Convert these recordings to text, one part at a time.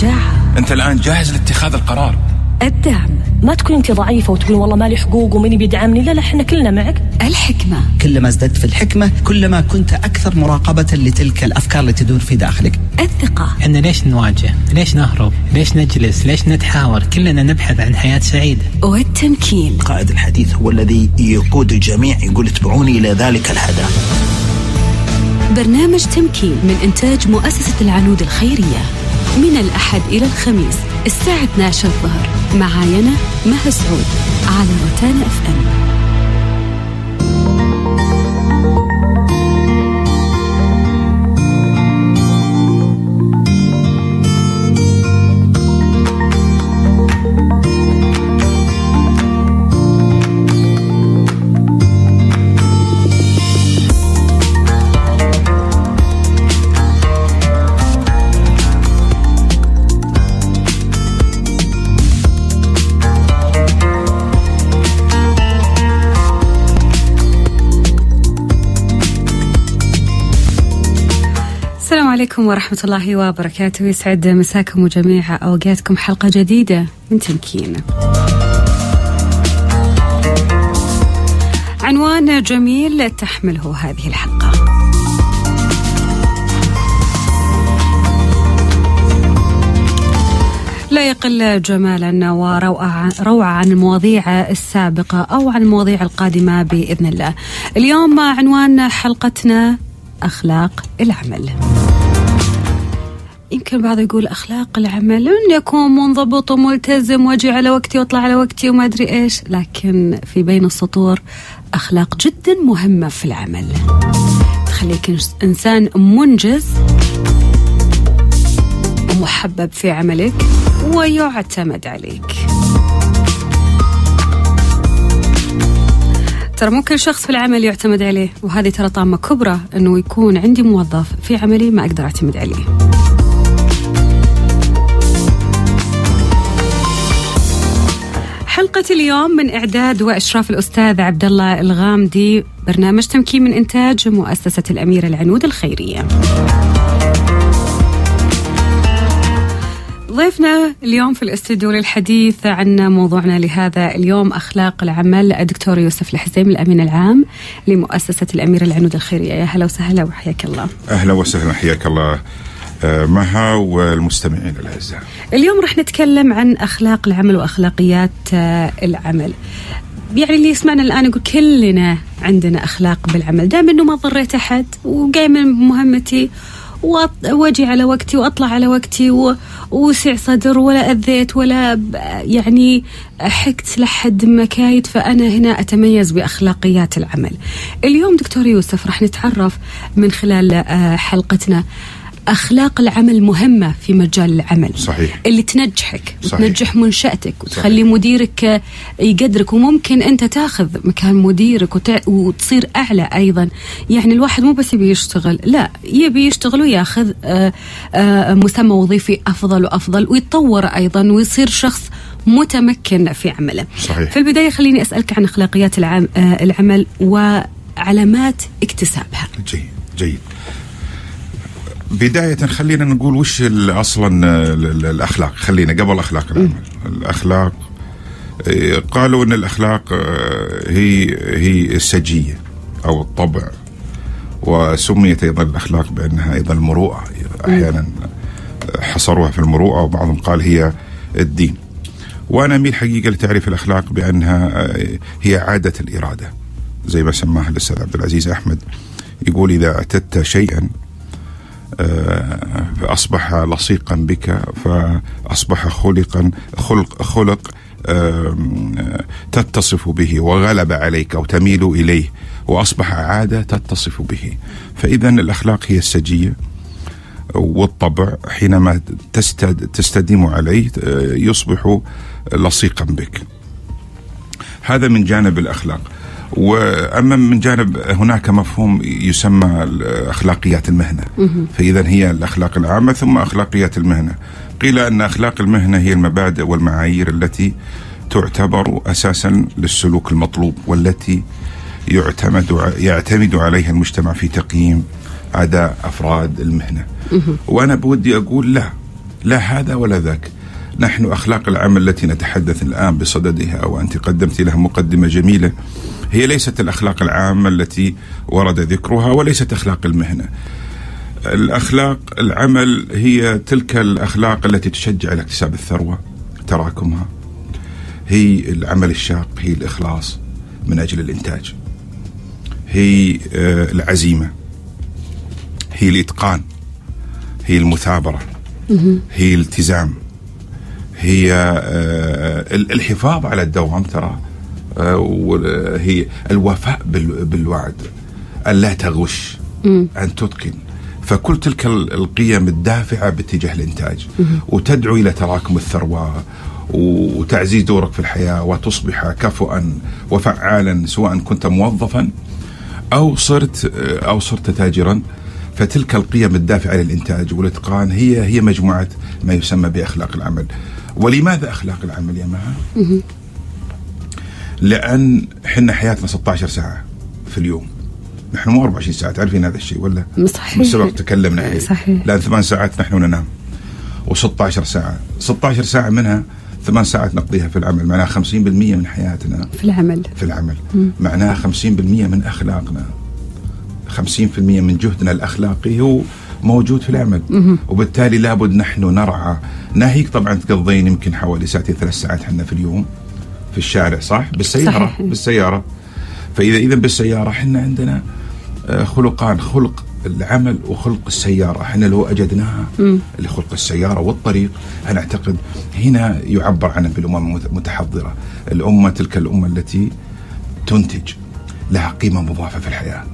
الشجاعة أنت الآن جاهز لاتخاذ القرار. الدعم. ما تكون أنت ضعيفة وتقول والله مالي حقوق ومين بيدعمني. لا لا إحنا كلنا معك. الحكمة. كلما ازددت في الحكمة كلما كنت أكثر مراقبة لتلك الأفكار التي تدور في داخلك. الثقة. إحنا ليش نواجه؟ ليش نهرب؟ ليش نجلس؟ ليش نتحاور؟ كلنا نبحث عن حياة سعيدة. والتمكين. قائد الحديث هو الذي يقود الجميع يقول اتبعوني إلى ذلك الهدف برنامج تمكين من إنتاج مؤسسة العنود الخيرية. من الأحد إلى الخميس الساعة 12 الظهر معاي أنا مها سعود على روتانا أف أم. عليكم ورحمة الله وبركاته. يسعد مساكم وجميع أوقاتكم. حلقة جديدة من تمكين. عنوان جميل تحمله هذه الحلقة. لا يقل جمالا وروعة روعة عن المواضيع السابقة أو عن المواضيع القادمة بإذن الله. اليوم عنوان حلقتنا أخلاق العمل. يمكن بعض يقول أخلاق العمل أن يكون منضبط وملتزم وأجي على وقتي وأطلع على وقتي وما أدري إيش لكن في بين السطور أخلاق جدا مهمة في العمل. تخليك إنسان منجز ومحبب في عملك ويعتمد عليك. ترى مو كل شخص في العمل يعتمد عليه وهذه ترى طامة كبرى أنه يكون عندي موظف في عملي ما أقدر أعتمد عليه. حلقة اليوم من إعداد وإشراف الأستاذ عبد الله الغامدي برنامج تمكين من إنتاج مؤسسة الأميرة العنود الخيرية. ضيفنا اليوم في الاستديو للحديث عن موضوعنا لهذا اليوم أخلاق العمل الدكتور يوسف الحزيم الأمين العام لمؤسسة الاميره العنود الخيرية يا هلا وسهلا وحياك الله. أهلا وسهلا حياك الله مها والمستمعين الأعزاء اليوم راح نتكلم عن أخلاق العمل وأخلاقيات آه، العمل. يعني اللي يسمعنا الآن يقول كلنا عندنا أخلاق بالعمل، دائما إنه ما ضريت أحد وقايم بمهمتي وأجي على وقتي وأطلع على وقتي ووسع صدر ولا أذيت ولا يعني حكت لحد مكايد فأنا هنا أتميز بأخلاقيات العمل. اليوم دكتور يوسف راح نتعرف من خلال آه، حلقتنا أخلاق العمل مهمة في مجال العمل. صحيح. اللي تنجحك صحيح. وتنجح منشأتك وتخلي مديرك آه، يقدرك وممكن أنت تأخذ مكان مديرك وتع... وتصير أعلى أيضا يعني الواحد مو بس يبي يشتغل لا يبي يشتغل ويأخذ آه، آه، مسمى وظيفي أفضل وأفضل ويتطور أيضا ويصير شخص متمكن في عمله صحيح. في البداية خليني أسألك عن أخلاقيات العم... آه، العمل وعلامات اكتسابها جيد جيد بداية خلينا نقول وش أصلا ال- ال- الأخلاق؟ خلينا قبل أخلاق العمل الأخلاق إيه، قالوا أن الأخلاق آه، هي هي السجية أو الطبع وسميت أيضا الأخلاق بأنها أيضا المروءة. أحيانا حصروها في المروءة وبعضهم قال هي الدين. وأنا أميل حقيقة لتعريف الأخلاق بأنها آه، هي عادة الإرادة. زي ما سماها الأستاذ عبد العزيز أحمد يقول إذا أعتدت شيئا آه، فأصبح لصيقا بك فأصبح خلقا خلق خلق تتصف به وغلب عليك أو تميل إليه وأصبح عادة تتصف به. فإذا الأخلاق هي السجية والطبع. حينما تستد تستديم عليه آه، يصبح لصيقا بك. هذا من جانب الأخلاق. وأما من جانب هناك مفهوم يسمى اخلاقيات المهنة. فاذا هي الأخلاق العامة ثم أخلاقيات المهنة. قيل أن أخلاق المهنة هي المبادئ والمعايير التي تعتبر أساسا للسلوك المطلوب والتي يعتمد يعتمد عليها المجتمع في تقييم أداء أفراد المهنة. وأنا بودي أقول لا لا هذا ولا ذاك. نحن أخلاق العمل التي نتحدث الآن بصددها وأنت قدمت لها مقدمة جميلة. هي ليست الأخلاق العامة التي ورد ذكرها وليست أخلاق المهنة. الأخلاق العمل هي تلك الأخلاق التي تشجع على اكتساب الثروة تراكمها. هي العمل الشاق هي الإخلاص من أجل الإنتاج. هي آه، العزيمة. هي الإتقان. هي المثابرة. هي الالتزام. هي آه، الحفاظ على الدوام ترى. وهي الوفاء بال- بالوعد أن لا تغش أن تتقن. فكل تلك ال- القيم الدافعة باتجاه الإنتاج. وتدعو إلى تراكم الثروة وتعزيز دورك في الحياة وتصبح كفؤا وفعالا سواء كنت موظفا أو صرت أو صرت تاجرا. فتلك القيم الدافعة للإنتاج والإتقان هي هي مجموعة ما يسمى بأخلاق العمل. ولماذا أخلاق العمل يا مها؟ لأن حنا حياتنا 16 ساعة في اليوم. نحن مو 24 ساعة تعرفين هذا الشيء ولا؟ صحيح. من سبق تكلمنا عليه. صحيح. لأن ثمان ساعات نحن ننام. و16 ساعة. 16 ساعة منها ثمان ساعات نقضيها في العمل معناها 50% من حياتنا. في العمل. في العمل. معناها 50% من أخلاقنا. 50% من جهدنا الأخلاقي هو موجود في العمل. وبالتالي لابد نحن نرعى. ناهيك طبعا تقضين يمكن حوالي ساعتين ثلاث ساعات حنا في اليوم. في الشارع صح؟ بالسيارة صحيح. بالسيارة. فإذا إذا بالسيارة حنا عندنا آه، خلقان خلق العمل وخلق السيارة. إحنا لو أجدناها اللي خلق السيارة والطريق أنا أعتقد هنا يعبر عنها بالأمم المتحضرة الأمة تلك الأمة التي تنتج لها قيمة مضافة في الحياة.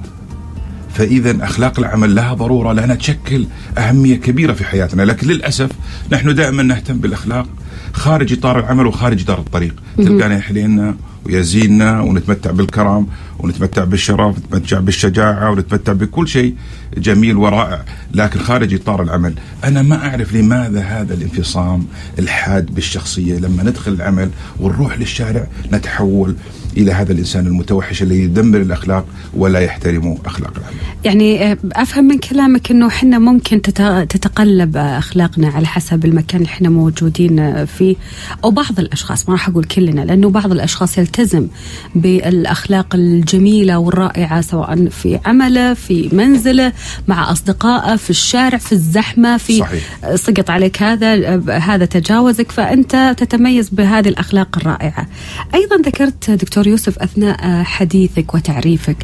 فإذا أخلاق العمل لها ضرورة لأنها تشكل أهمية كبيرة في حياتنا. لكن للأسف نحن دائما نهتم بالأخلاق خارج إطار العمل وخارج إطار الطريق. تلقانا يحلينا ويزيننا ونتمتع بالكرم. ونتمتع بالشرف ونتمتع بالشجاعة ونتمتع بكل شيء جميل ورائع. لكن خارج إطار العمل أنا ما أعرف لماذا هذا الانفصام الحاد بالشخصية. لما ندخل العمل ونروح للشارع نتحول إلى هذا الإنسان المتوحش الذي يدمر الأخلاق ولا يحترم أخلاق العمل. يعني آه، أفهم من كلامك إنه إحنا ممكن تت- تتقلب أخلاقنا على حسب المكان اللي إحنا موجودين فيه أو بعض الأشخاص. ما راح أقول كلنا لأنه بعض الأشخاص يلتزم بالأخلاق الجميلة والرائعة سواء في عمله في منزله مع أصدقائه في الشارع في الزحمة في صحيح. آه، سقط عليك هذا آه، هذا تجاوزك فأنت تتميز بهذه الأخلاق الرائعة. أيضا ذكرت دكتور يوسف أثناء آه، حديثك وتعريفك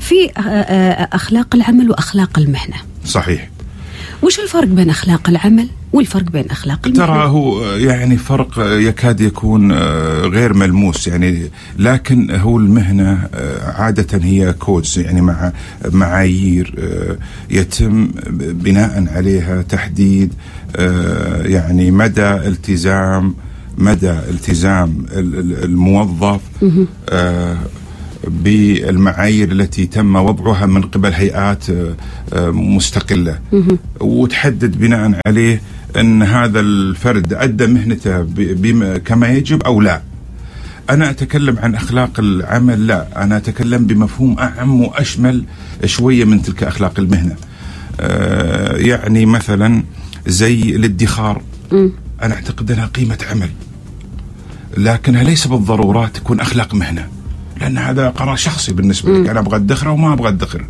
في آه، آه، أخلاق العمل وأخلاق المهنة. صحيح. وش الفرق بين أخلاق العمل والفرق بين أخلاق المهنة؟ ترى هو يعني فرق يكاد يكون آه، غير ملموس يعني لكن هو المهنة آه، عادة هي كودز يعني مع معايير آه، يتم بناء عليها تحديد يعني مدى التزام مدى التزام ال- ال- الموظف بالمعايير التي تم وضعها من قبل هيئات آه، آه، مستقلة وتحدد بناء عليه أن هذا الفرد أدى مهنته كما يجب أو لا. أنا أتكلم عن أخلاق العمل لا، أنا أتكلم بمفهوم أعم وأشمل شوية من تلك أخلاق المهنة. آه، يعني مثلا زي الادخار أنا أعتقد أنها قيمة عمل. لكنها ليس بالضرورة تكون أخلاق مهنة. لأن هذا قرار شخصي بالنسبة لك. أنا أبغى ادخر أو ما أبغى ادخر.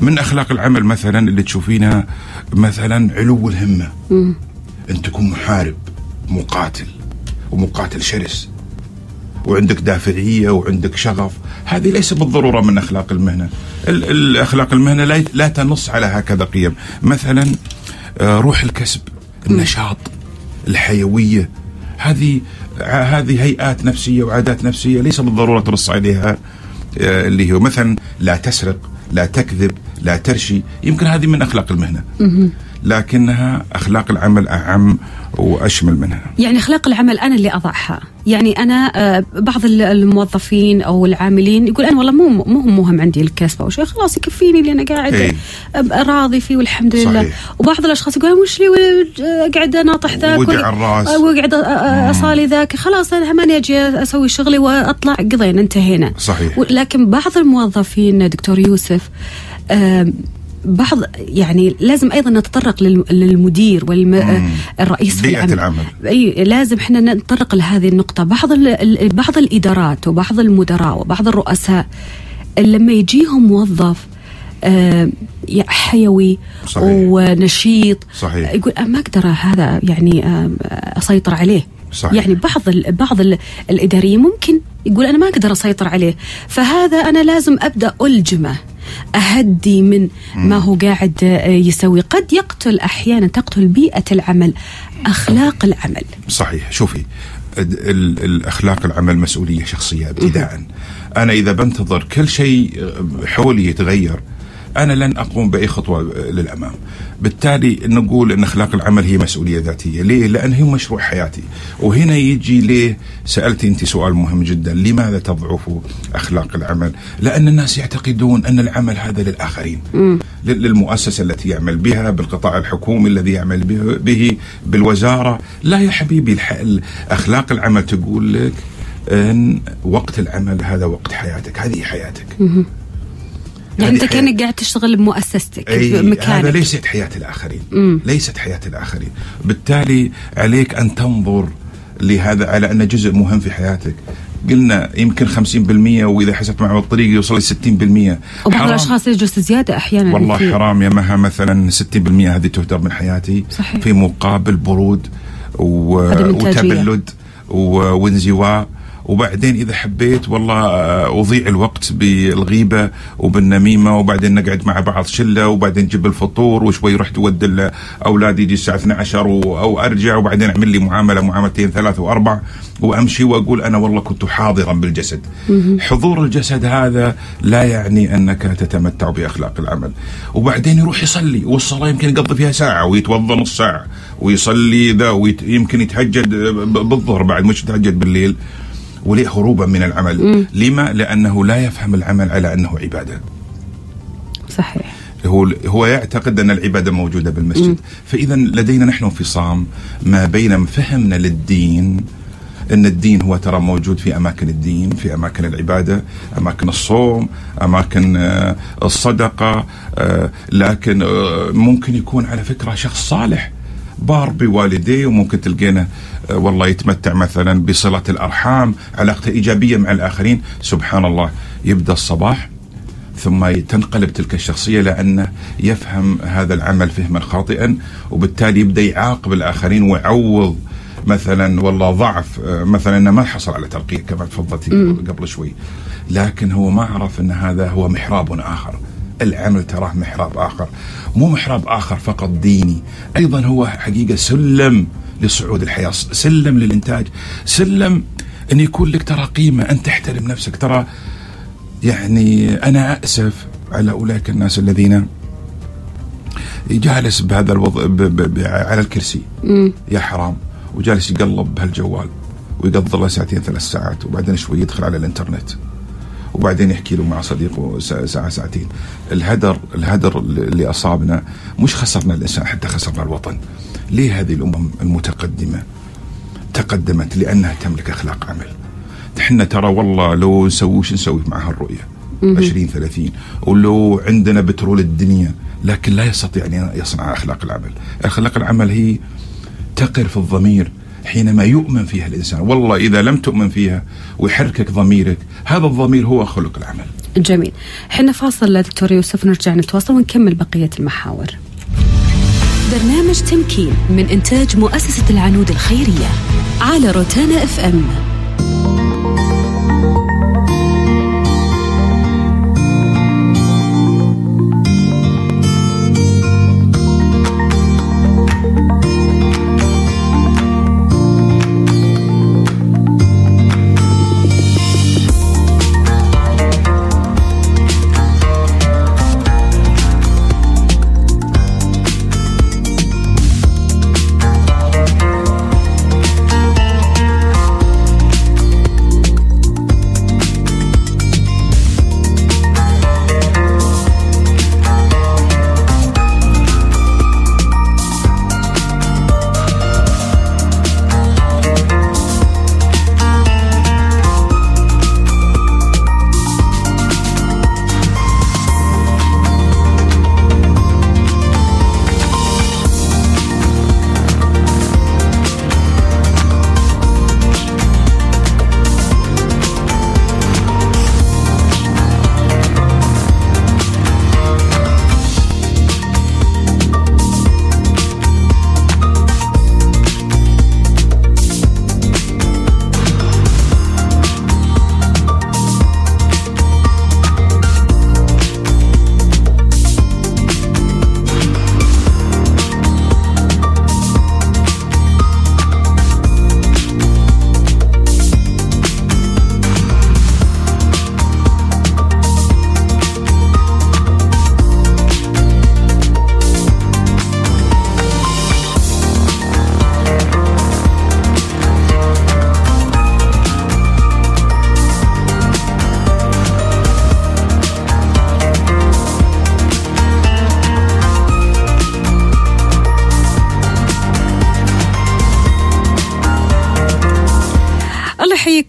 من أخلاق العمل مثلا اللي تشوفينها مثلا علو الهمة. أن تكون محارب مقاتل ومقاتل شرس. وعندك دافعية وعندك شغف. هذه ليس بالضرورة من أخلاق المهنة. ال- الاخلاق المهنة لا, لا تنص على هكذا قيم. مثلا آه، روح الكسب النشاط الحيوية. هذه هذه هيئات نفسية وعادات نفسية ليس بالضرورة تنص عليها آه، اللي هو مثلا لا تسرق لا تكذب لا ترشي يمكن هذه من أخلاق المهنة. لكنها أخلاق العمل أعم وأشمل منها يعني أخلاق العمل أنا اللي أضعها يعني أنا آه، بعض ال- الموظفين أو العاملين يقول أنا والله مو مو هم مهم عندي الكسب أو شيء خلاص يكفيني اللي أنا قاعد إيه. راضي فيه والحمد لله صحيح. وبعض الأشخاص يقول وش لي قاعد أناطح ذاك ولا- الرأس. آه، أ- أصالي ذاك خلاص أنا ماني أجي أسوي شغلي وأطلع قضينا انتهينا صحيح. لكن بعض الموظفين دكتور يوسف آم، بعض يعني لازم أيضا نتطرق للم- للمدير والرئيس بيئة العمل. أي لازم إحنا نتطرق لهذه النقطة بعض بعض الإدارات وبعض المدراء وبعض الرؤساء لما يجيهم موظف آه، حيوي صحيح. ونشيط صحيح. يقول ما أقدر هذا يعني آه، أسيطر عليه صحيح. يعني بعض ال بعض ال الإداريين ممكن يقول أنا ما أقدر أسيطر عليه فهذا أنا لازم أبدأ ألجمه أهدي من ما هو قاعد آه، يسوي. قد يقتل أحيانا تقتل بيئة العمل أخلاق العمل. صحيح. شوفي ال- ال- الأخلاق العمل مسؤولية شخصية ابتداء. أنا إذا بنتظر كل شيء حولي يتغير أنا لن أقوم بأي خطوة للأمام. بالتالي نقول إن أخلاق العمل هي مسؤولية ذاتية. ليه؟ لأن هي مشروع حياتي. وهنا يجي ليه سألتي أنت سؤال مهم جدا. لماذا تضعف أخلاق العمل؟ لأن الناس يعتقدون أن العمل هذا للآخرين. لل- للمؤسسة التي يعمل بها بالقطاع الحكومي الذي يعمل به, بالوزارة. لا يا حبيبي أخلاق العمل تقول لك أن وقت العمل هذا وقت حياتك. هذه حياتك. يعني هذه أنت. كأنك قاعد تشتغل بمؤسستك أي بمكانك هذا ليست حياة الآخرين. ليست حياة الآخرين. بالتالي عليك أن تنظر لهذا على أنه جزء مهم في حياتك. قلنا يمكن 50% وإذا حسبت معه الطريق يوصل ل 60% وبعض. الأشخاص يجلس زيادة أحيانا والله في- حرام يا مها مثلا 60% هذه تهدر من حياتي. صحيح. في مقابل برود و... وتبلد و... وانزواء. وبعدين إذا حبيت والله آه، أضيع الوقت بالغيبة وبالنميمة وبعدين نقعد مع بعض شلة وبعدين نجيب الفطور وشوي رحت اودي اولادي يجي الساعة 12 و... أو أرجع وبعدين أعمل لي معاملة معاملتين ثلاث واربع وأمشي وأقول أنا والله كنت حاضرا بالجسد. حضور الجسد هذا لا يعني أنك تتمتع بأخلاق العمل. وبعدين يروح يصلي والصلاة يمكن يقضي فيها ساعة ويتوضا نص ساعة ويصلي ذا ويمكن يتهجد بالظهر بعد مش يتهجد بالليل. وليه هروبا من العمل. لما؟ لأنه لا يفهم العمل على أنه عبادة. صحيح. هو هو يعتقد أن العبادة موجودة بالمسجد. فاذا لدينا نحن انفصام ما بين فهمنا للدين أن الدين هو ترى موجود في أماكن الدين في أماكن العبادة أماكن الصوم أماكن آه، الصدقة آه، لكن آه، ممكن يكون على فكرة شخص صالح. بار بوالديه وممكن تلقينه آه، والله يتمتع مثلا بصلة الأرحام علاقته إيجابية مع الآخرين. سبحان الله يبدأ الصباح ثم تنقلب تلك الشخصية لأنه يفهم هذا العمل فهما خاطئا وبالتالي يبدأ يعاقب الآخرين ويعوض مثلا والله ضعف آه، مثلا إنه ما حصل على ترقيه كما تفضلتي قبل شوي. لكن هو ما عرف إن هذا هو محراب آخر. العمل تراه محراب آخر. مو محراب آخر فقط ديني. أيضا هو حقيقة سلم لصعود الحياة سلم للإنتاج سلم أن يكون لك ترى قيمة أن تحترم نفسك. ترى يعني أنا اسف على أولئك الناس الذين جالس بهذا الوضع ب ب ب على الكرسي. يا حرام. وجالس يقلب بهالجوال ويقضي له ساعتين ثلاث ساعات وبعدين شوي يدخل على الإنترنت. وبعدين يحكي له مع صديقه ساعة ساعتين. الهدر الهدر اللي أصابنا مش خسرنا الإنسان حتى خسرنا الوطن. ليه هذه الأمم المتقدمة تقدمت؟ لأنها تملك أخلاق عمل. إحنا ترى والله لو نسوي وش نسوي مع هالرؤية 20 30 ولو عندنا بترول الدنيا لكن لا يستطيع أن يصنع أخلاق العمل. أخلاق العمل هي تقر في الضمير. حينما يؤمن فيها الإنسان. والله إذا لم تؤمن فيها ويحركك ضميرك هذا الضمير هو خلق العمل. جميل. إحنا فاصل دكتور يوسف نرجع نتواصل ونكمل بقية المحاور. برنامج تمكين من إنتاج مؤسسة العنود الخيرية على روتانا إف إم.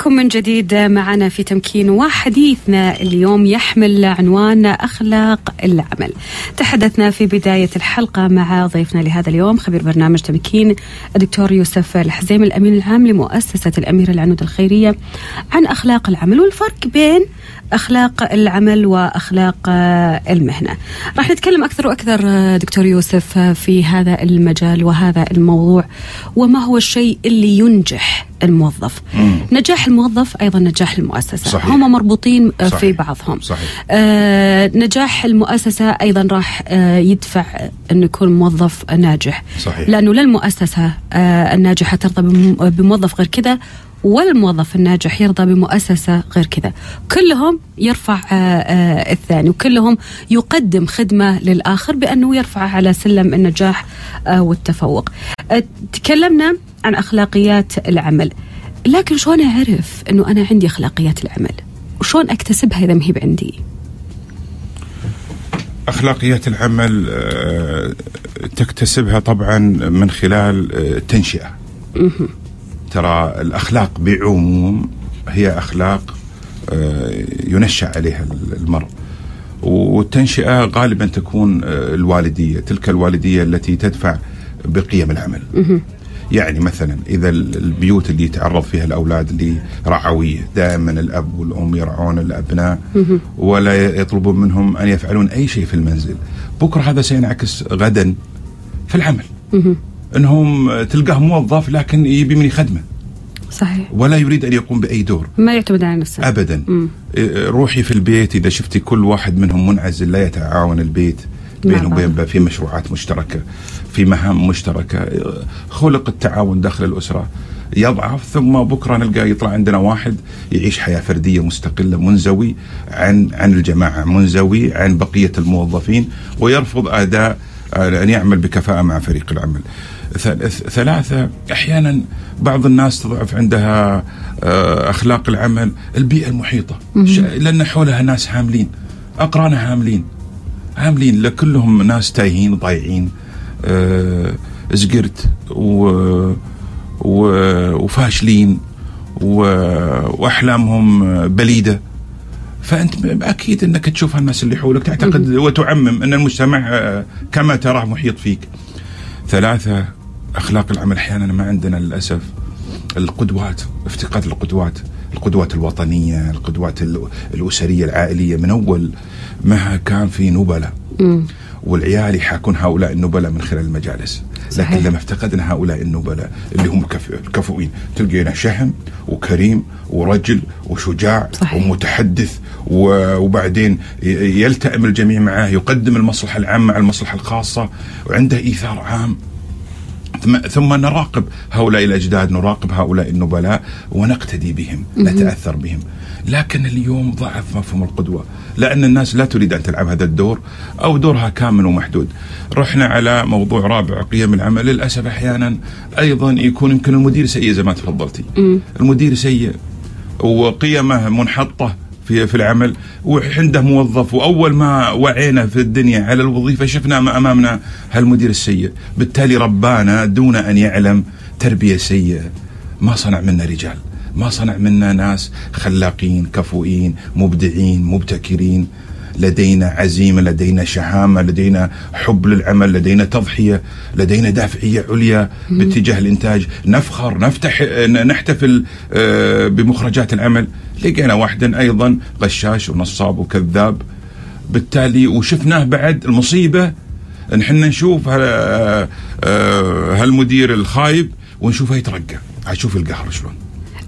نحييكم من جديد معنا في تمكين وحديثنا اليوم يحمل عنوان أخلاق العمل. تحدثنا في بداية الحلقة مع ضيفنا لهذا اليوم خبير برنامج تمكين الدكتور يوسف الحزيم الأمين العام لمؤسسة الأميرة العنود الخيرية عن أخلاق العمل. والفرق بين أخلاق العمل وأخلاق آه، المهنة راح نتكلم أكثر وأكثر آه، دكتور يوسف في هذا المجال وهذا الموضوع وما هو الشيء اللي ينجح الموظف مم. نجاح الموظف أيضا نجاح المؤسسة صحيح. هم مربوطين آه، في صحيح. بعضهم صحيح. آه نجاح المؤسسة أيضا راح آه يدفع أنه يكون موظف ناجح صحيح. لأنه لا المؤسسة آه الناجحة ترضى بم- بموظف غير كذا ولا الموظف الناجح يرضى بمؤسسة غير كذا. كلهم يرفع آه آه الثاني وكلهم يقدم خدمة للآخر بأنه يرفعه على سلم النجاح آه والتفوق. تكلمنا عن أخلاقيات العمل. لكن شلون أعرف أنه أنا عندي أخلاقيات العمل؟ وشلون أكتسبها إذا ما هي بعندي؟ أخلاقيات العمل تكتسبها طبعا من خلال التنشئه ترى الأخلاق بعموم هي أخلاق آه، ينشأ عليها المرء. والتنشئة غالبا تكون آه، الوالدية تلك الوالدية التي تدفع بقيم العمل. يعني مثلا إذا البيوت اللي يتعرض فيها الأولاد لرعويه دائما الأب والأم يرعون الأبناء. ولا يطلبون منهم أن يفعلون أي شيء في المنزل. بكرة هذا سينعكس غدا في العمل. انهم تلقاه موظف لكن يبي مني خدمة. صحيح. ولا يريد أن يقوم بأي دور. ما يعتمد على نفسه. ابدا. إيه، روحي في البيت إذا شفتي كل واحد منهم منعزل لا يتعاون البيت بينه بعض. وبين في مشروعات مشتركة في مهام مشتركة. خلق التعاون داخل الأسرة. يضعف ثم بكرة نلقى يطلع عندنا واحد يعيش حياة فردية مستقلة منزوي عن عن الجماعة منزوي عن بقية الموظفين ويرفض أداء آه، أن يعمل بكفاءة مع فريق العمل. ث- ثلاثة. أحيانا بعض الناس تضعف عندها آه، أخلاق العمل البيئة المحيطة. ش- لأن حولها ناس هاملين أقرانها هاملين. هاملين لا كلهم ناس تايهين ضايعين. آه، زقرت و و- وفاشلين. و- وأحلامهم بليدة. فأنت أكيد إنك تشوف الناس اللي حولك تعتقد وتعمم أن المجتمع آه، كما تراه محيط فيك. ثلاثة أخلاق العمل أحيانا ما عندنا للأسف القدوات افتقاد القدوات القدوات الوطنية القدوات ال- الأسرية العائلية من أول ما كان في نبلاء والعيال يحاكون هؤلاء النبلاء من خلال المجالس صحيح. لكن لما افتقدنا هؤلاء النبلاء اللي هم كف- كفؤين تلقينا شهم وكريم ورجل وشجاع صحيح. ومتحدث وبعدين يلتئم الجميع معه يقدم المصلحة العامة على المصلحة الخاصة وعنده إيثار عام ثم, نراقب هؤلاء الأجداد نراقب هؤلاء النبلاء ونقتدي بهم نتأثر بهم. لكن اليوم ضعف مفهوم القدوة. لأن الناس لا تريد أن تلعب هذا الدور أو دورها كامل ومحدود. رحنا على موضوع رابع قيم العمل. للأسف أحيانا أيضا يكون يمكن المدير سيء زي ما تفضلتي. المدير سيء وقيمه منحطة. في في العمل وعنده موظف وأول ما وعينا في الدنيا على الوظيفة شفنا ما أمامنا هالمدير السيء، بالتالي ربانا دون أن يعلم تربية سيئة. ما صنع منا رجال، ما صنع منا ناس خلاقين كفؤين مبدعين مبتكرين. لدينا عزيمة، لدينا شهامة، لدينا حب للعمل، لدينا تضحية، لدينا دافعية عليا باتجاه الإنتاج، نفخر، نفتح نحتفل آه، بمخرجات العمل، لقينا واحدا أيضا غشاش ونصاب وكذاب بالتالي وشفناه بعد المصيبة إن إحنا نشوف آه، هالمدير الخايب ونشوفه يترقى، شوف القهر شلون.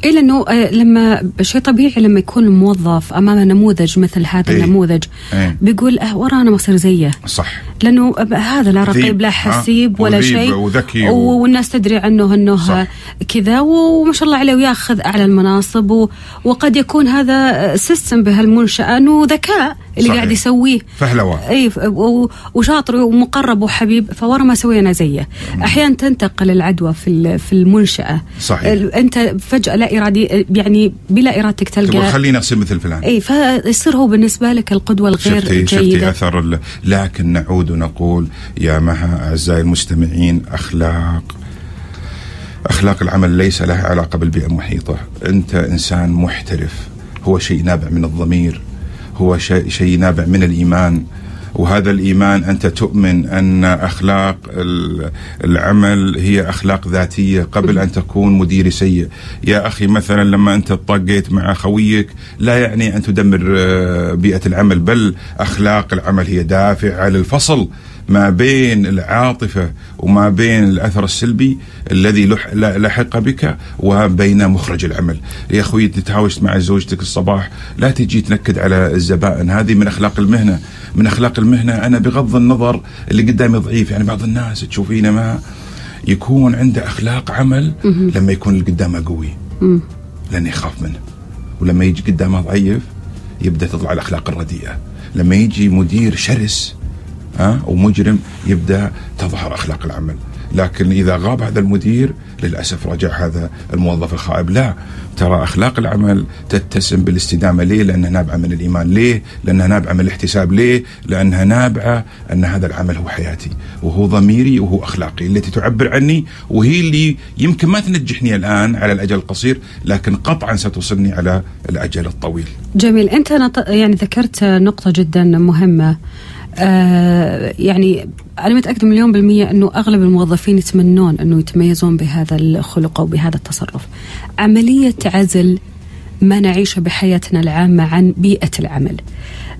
إيه لأنه آه، لما شيء طبيعي لما يكون الموظف أمامه نموذج مثل هذا إيه. النموذج إيه. بيقول آه ورانا مصير زيه صح لأنه هذا لا رقيب لا ها؟ حسيب ولا شيء وذكي و-. والناس تدري عنه إنه. كذا وما شاء الله عليه ويأخذ أعلى المناصب و... وقد يكون هذا system بهالمنشاه انه ذكاء اللي صحيح. قاعد يسويه فهلوة إي ف- و- وشاطر ومقرب وحبيب فورا ما سوينا زيه أحيانا تنتقل العدوى في ال- في المنشأة صحيح. أنت فجأة لا إرادي يعني بلا ارادتك تقول تلقى خليني اصير مثل فلان إي فيصير هو بالنسبة لك القدوة الغير شفتي شفتي جيدة أثر ال- لكن نعود ونقول يا مها أعزائي المستمعين أخلاق أخلاق العمل ليس لها علاقة بالبيئة المحيطة، أنت إنسان محترف هو شيء نابع من الضمير هو شيء نابع من الإيمان. وهذا الإيمان أنت تؤمن أن أخلاق ال- العمل هي أخلاق ذاتية قبل أن تكون مدير سيء، يا أخي مثلا لما أنت طقيت مع خويك لا يعني أن تدمر آه، بيئة العمل بل أخلاق العمل هي دافع للفصل. ما بين العاطفة وما بين الأثر السلبي الذي لح- لحق بك وبين مخرج العمل، يا أخوي تتهاوشت مع زوجتك الصباح. لا تجي تنكد على الزبائن، هذه من أخلاق المهنة، من أخلاق المهنة أنا بغض النظر اللي قدامي ضعيف، يعني بعض الناس تشوفينه ما يكون عنده أخلاق عمل لما يكون اللي قدامه قوي. لأنه يخاف منه. ولما يجي قدامه ضعيف يبدأ تطلع الأخلاق الرديئة. لما يجي مدير شرس ها ومجرم يبدأ تظهر أخلاق العمل لكن إذا غاب هذا المدير للأسف رجع هذا الموظف الخائب لا ترى أخلاق العمل تتسم بالاستدامة ليه؟ لأنها نابعة من الإيمان، ليه؟ لأنها نابعة من الاحتساب، ليه؟ لأنها نابعة أن هذا العمل هو حياتي وهو ضميري وهو أخلاقي التي تعبر عني وهي اللي يمكن ما تنجحني الآن على الأجل القصير لكن قطعا ستوصلني على الأجل الطويل. جميل أنت. يعني ذكرت نقطة جدا مهمة آه يعني أنا متأكدة مليون بالمية إنه أغلب الموظفين يتمنون إنه يتميزون بهذا الخلق أو بهذا التصرف. عملية عزل ما نعيشه بحياتنا العامة عن بيئة العمل.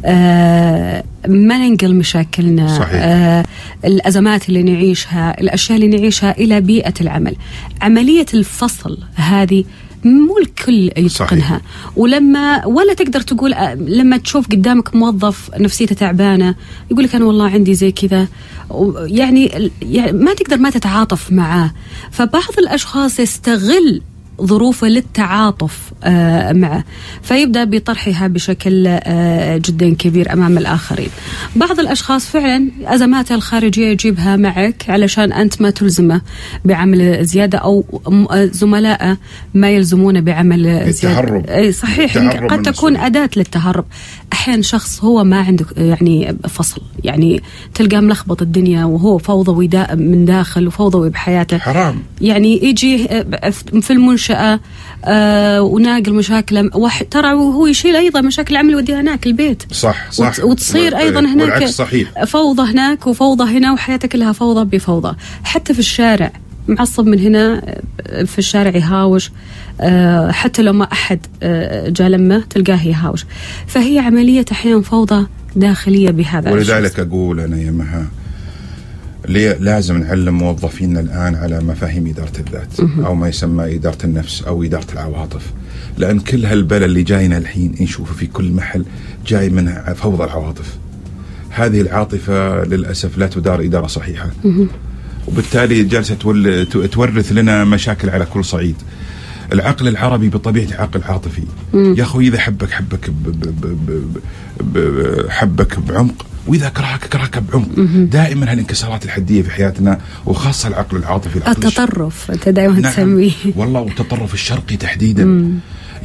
آه ما ننقل مشاكلنا صحيح. آه الأزمات اللي نعيشها الأشياء اللي نعيشها إلى بيئة العمل. عملية الفصل هذه مو الكل يتقنها. ولما ولا تقدر تقول آه، لما تشوف قدامك موظف نفسيته تعبانة يقول لك أنا والله عندي زي كذا. يعني يعني ما تقدر ما تتعاطف معاه. فبعض الأشخاص يستغل ظروفه للتعاطف آه، معه فيبدأ بطرحها بشكل آه، جدا كبير أمام الآخرين. بعض الأشخاص فعلا أزماته الخارجية يجيبها معك علشان أنت ما تلزمه بعمل زيادة أو آه، زملائه ما يلزمونه بعمل زيادة. التهرب. إي صحيح التهرب قد تكون. أداة للتهرب. أحيانا شخص هو ما عنده يعني فصل. يعني تلقاه ملخبط الدنيا وهو فوضوي دا من داخل وفوضوي بحياته. حرام. يعني يجي في المنشأة آه، وناقل مشاكله. واحد ترى وهو يشيل أيضا مشاكل العمل يوديها هناك البيت. صح صح. وت- وتصير أيضا هناك صحيح. فوضى هناك وفوضى هنا وحياتك كلها فوضى بفوضى. حتى في الشارع معصب من هنا آه، في الشارع يهاوش آه، حتى لو ما أحد آه، جاء لمه تلقاه يهاوش. فهي عملية أحيانا فوضى داخلية بهذا. ولذلك أقول أنا يا مها ليه لازم نعلم موظفينا الآن على مفاهيم إدارة الذات أو ما يسمى إدارة النفس أو إدارة العواطف. لأن كل هالبلا اللي جاينا الحين نشوفه في كل محل جاي منها فوضى العواطف. هذه العاطفة للأسف لا تدار إدارة صحيحة. وبالتالي جالسه تورث لنا مشاكل على كل صعيد. العقل العربي بطبيعته عقل عاطفي يا أخوي إذا حبك حبك ب ب ب حبك بعمق وإذا كرهك كرهك بعمق. دائما هالانكسارات الحدية في حياتنا وخاصة العقل العاطفي العقل الش- التطرف أنت دائما نعم. تسميه. والله والتطرف الشرقي تحديدا.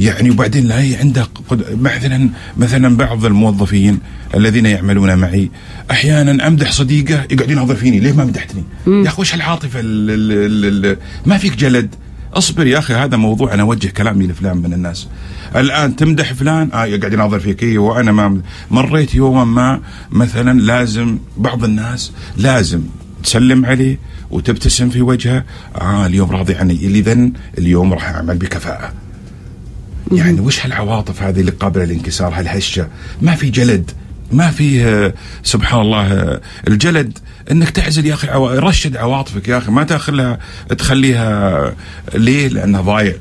يعني وبعدين لا هي عنده قد- مثلا مثلا بعض الموظفين الذين يعملون معي أحيانا أمدح صديقه يقعد يناظر فيني ليه ما مدحتني؟ يا أخي وش هالعاطفه ال- ال- ال- ال- ما فيك جلد؟ اصبر يا أخي هذا موضوع أنا أوجه كلامي لفلان من الناس. الآن تمدح فلان؟ آه يقعد يناظر فيك. إيه وأنا ما مريت يوما ما مثلا لازم بعض الناس لازم تسلم عليه وتبتسم في وجهه. آه اليوم راضي عني. اذا اليوم راح أعمل بكفاءة. يعني وش هالعواطف هذه اللي قابلة للانكسار هالهشة؟ ما في جلد ما فيه آه، سبحان الله آه، الجلد. إنك تعزل يا أخي عوا... رشد عواطفك يا أخي ما تأخذها تخليها ليه؟ لأنها ضايع.